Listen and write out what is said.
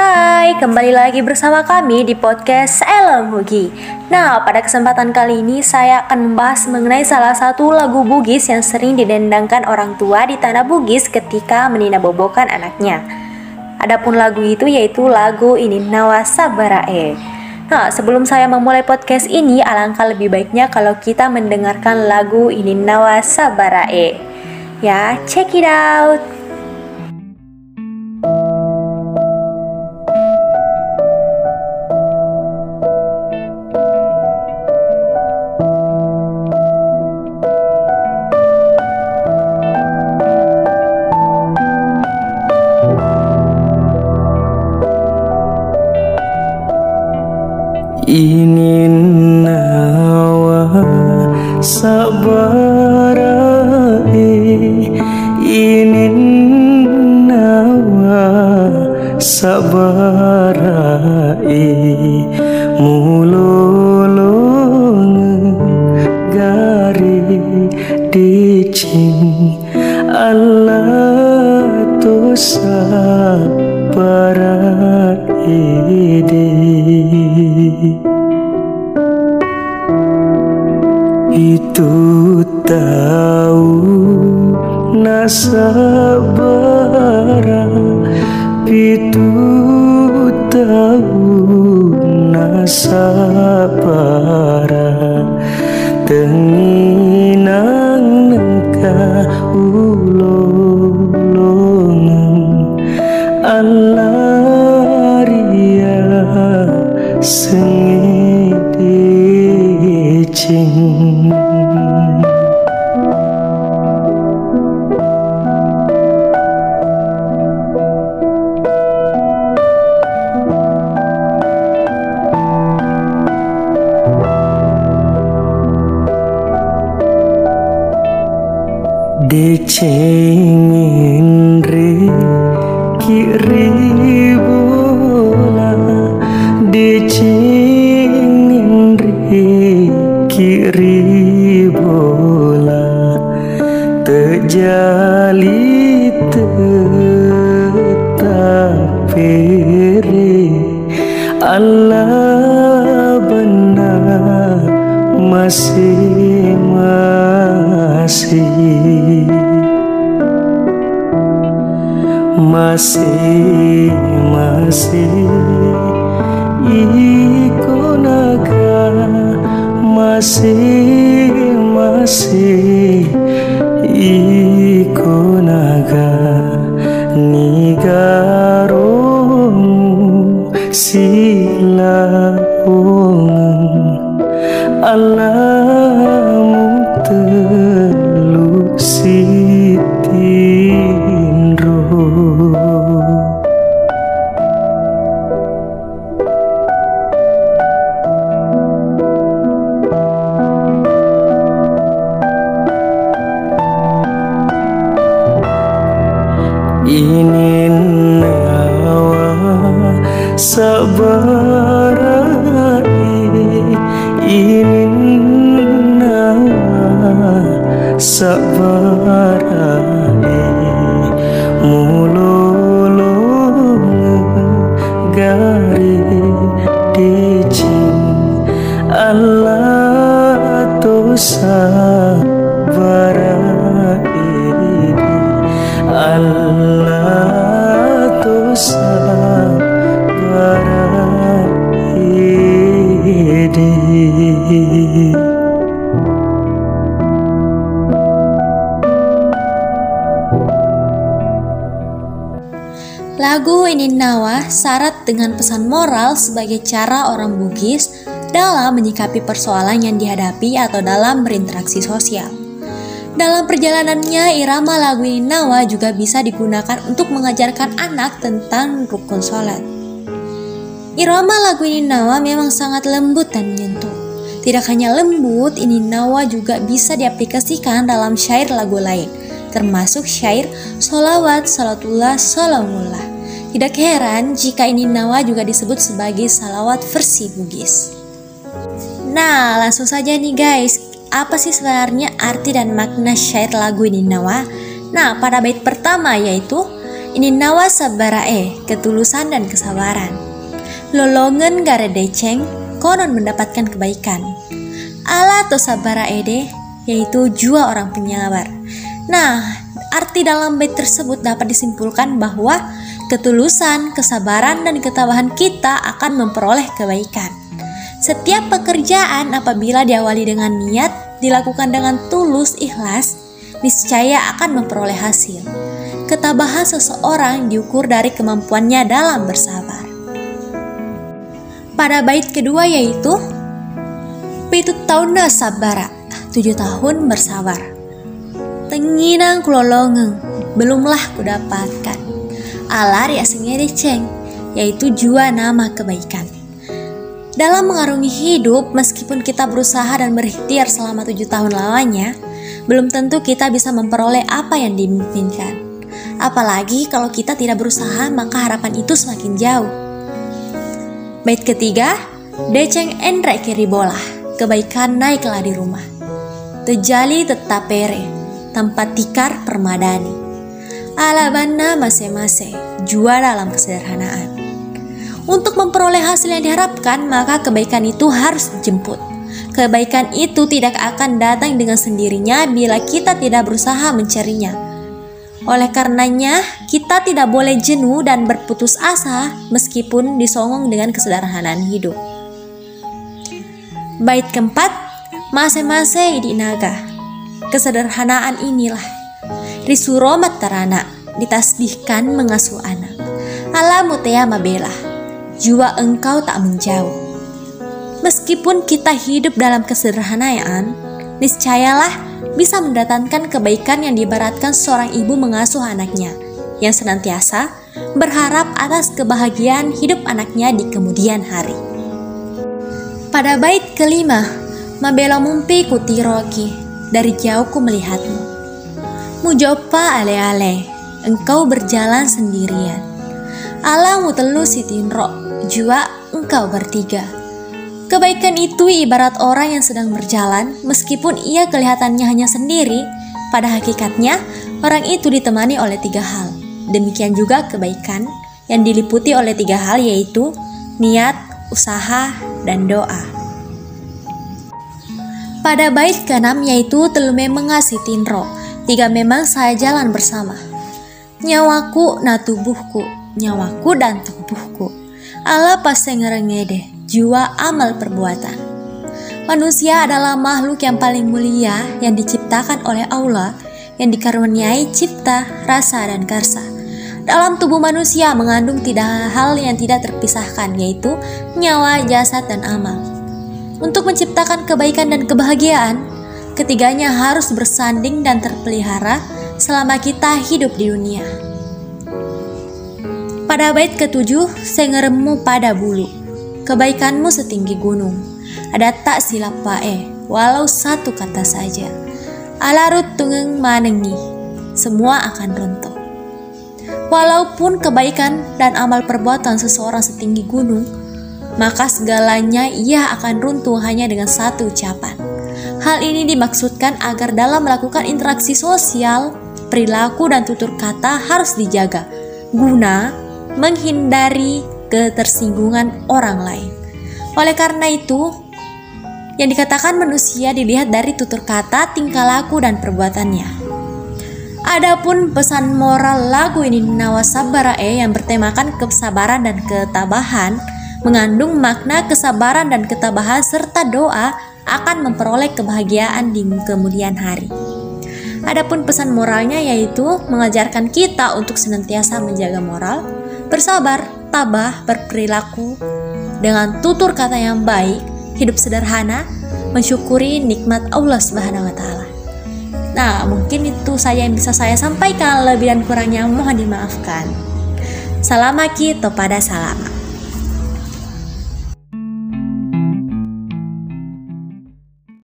Hai, kembali lagi bersama kami di podcast Elem Bugi. Nah, pada kesempatan kali ini saya akan membahas mengenai salah satu lagu Bugis yang sering didendangkan orang tua di tanah Bugis ketika meninabobokan anaknya. Adapun lagu itu yaitu lagu Ini Nawa Sabarae. Nah, sebelum saya memulai podcast ini, alangkah lebih baiknya kalau kita mendengarkan lagu Ini Nawa Sabarae. Ya, check it out! Dicing Allah tu sabarai itu tahu nasabara itu tahu nasabara tenginang malaria sengit cing để chế mình kiri bola Decengin re kiri bola Terjali tetap pere Allah benar masih masih masih masih ikonaga masih masih ikonaga nigaromu sila alamu sabarai mulolong gari dicing Allah tu sabarai Allah tu sabarai Lagu Ini Nawa syarat dengan pesan moral sebagai cara orang Bugis dalam menyikapi persoalan yang dihadapi atau dalam berinteraksi sosial. Dalam perjalanannya, irama lagu Ini Nawa juga bisa digunakan untuk mengajarkan anak tentang rukun sholat. Irama lagu Ini Nawa memang sangat lembut dan menyentuh. Tidak hanya lembut, Ini Nawa juga bisa diaplikasikan dalam syair lagu lain, termasuk syair solawat, salatullah, salamullah. Tidak heran jika ini Nawa juga disebut sebagai salawat versi Bugis. Nah, langsung saja nih guys, apa sih sebenarnya arti dan makna syair lagu ini Nawa? Nah, pada bait pertama yaitu Ini nawa sabarae, ketulusan dan kesabaran. Lolongan gare deceng, konon mendapatkan kebaikan. Ala atau sabarae de, yaitu jua orang penyabar. Nah, arti dalam bait tersebut dapat disimpulkan bahwa ketulusan, kesabaran, dan ketabahan kita akan memperoleh kebaikan. Setiap pekerjaan apabila diawali dengan niat, dilakukan dengan tulus ikhlas, niscaya akan memperoleh hasil. Ketabahan seseorang diukur dari kemampuannya dalam bersabar. Pada bait kedua yaitu Pitu tahun sabara, tujuh tahun bersabar. Tenginang kulolongeng, belumlah kudapatkan. Alar ya deceng, yaitu jua nama kebaikan. Dalam mengarungi hidup, meskipun kita berusaha dan berikhtiar selama tujuh tahun lamanya, belum tentu kita bisa memperoleh apa yang dimimpikan. Apalagi kalau kita tidak berusaha, maka harapan itu semakin jauh. Bait ketiga, Deceng Endrek kiri bola kebaikan naiklah di rumah. Tejali tetap pere, tempat tikar permadani. Alabana mase-mase, jua dalam kesederhanaan. Untuk memperoleh hasil yang diharapkan, maka kebaikan itu harus dijemput. Kebaikan itu tidak akan datang dengan sendirinya bila kita tidak berusaha mencarinya. Oleh karenanya, kita tidak boleh jenuh dan berputus asa meskipun disongong dengan kesederhanaan hidup. Bait keempat, mase-mase di naga. Kesederhanaan inilah. Risuro matarana, ditasbihkan mengasuh anak. Alamutea mabela, jua engkau tak menjauh. Meskipun kita hidup dalam kesederhanaan, niscayalah bisa mendatangkan kebaikan yang dibaratkan seorang ibu mengasuh anaknya, yang senantiasa berharap atas kebahagiaan hidup anaknya di kemudian hari. Pada bait kelima, Mabela mumpi kutiroki, dari jauh ku melihatmu. Mujopa ale-ale, engkau berjalan sendirian. Alamu telu sitinro, jua engkau bertiga. Kebaikan itu ibarat orang yang sedang berjalan, meskipun ia kelihatannya hanya sendiri, pada hakikatnya orang itu ditemani oleh tiga hal. Demikian juga kebaikan yang diliputi oleh tiga hal yaitu niat, usaha, dan doa. Pada bait keenam yaitu telume mengasihi tinro, tiga memang saya jalan bersama. Nyawaku na tubuhku, nyawaku dan tubuhku. Allah pasti ngerengede, jua amal perbuatan. Manusia adalah makhluk yang paling mulia yang diciptakan oleh Allah yang dikaruniai cipta, rasa, dan karsa. Dalam tubuh manusia mengandung tidak hal yang tidak terpisahkan yaitu nyawa, jasad, dan amal. Untuk menciptakan kebaikan dan kebahagiaan, ketiganya harus bersanding dan terpelihara selama kita hidup di dunia. Pada bait ketujuh, sengeremu pada bulu, kebaikanmu setinggi gunung. Ada tak silap pae, walau satu kata saja. Alarut tungeng manengi, semua akan runtuh. Walaupun kebaikan dan amal perbuatan seseorang setinggi gunung, maka segalanya ia akan runtuh hanya dengan satu ucapan. Hal ini dimaksudkan agar dalam melakukan interaksi sosial, perilaku dan tutur kata harus dijaga guna menghindari ketersinggungan orang lain. Oleh karena itu, yang dikatakan manusia dilihat dari tutur kata, tingkah laku, dan perbuatannya. Adapun pesan moral lagu ini Nawasabarae yang bertemakan kesabaran dan ketabahan mengandung makna kesabaran dan ketabahan serta doa akan memperoleh kebahagiaan di kemudian hari. Adapun pesan moralnya yaitu mengajarkan kita untuk senantiasa menjaga moral, bersabar, tabah, berperilaku dengan tutur kata yang baik, hidup sederhana, mensyukuri nikmat Allah Subhanahu wa taala. Nah, mungkin itu saja yang bisa saya sampaikan. Lebih dan kurangnya mohon dimaafkan. Salamaki topada salama.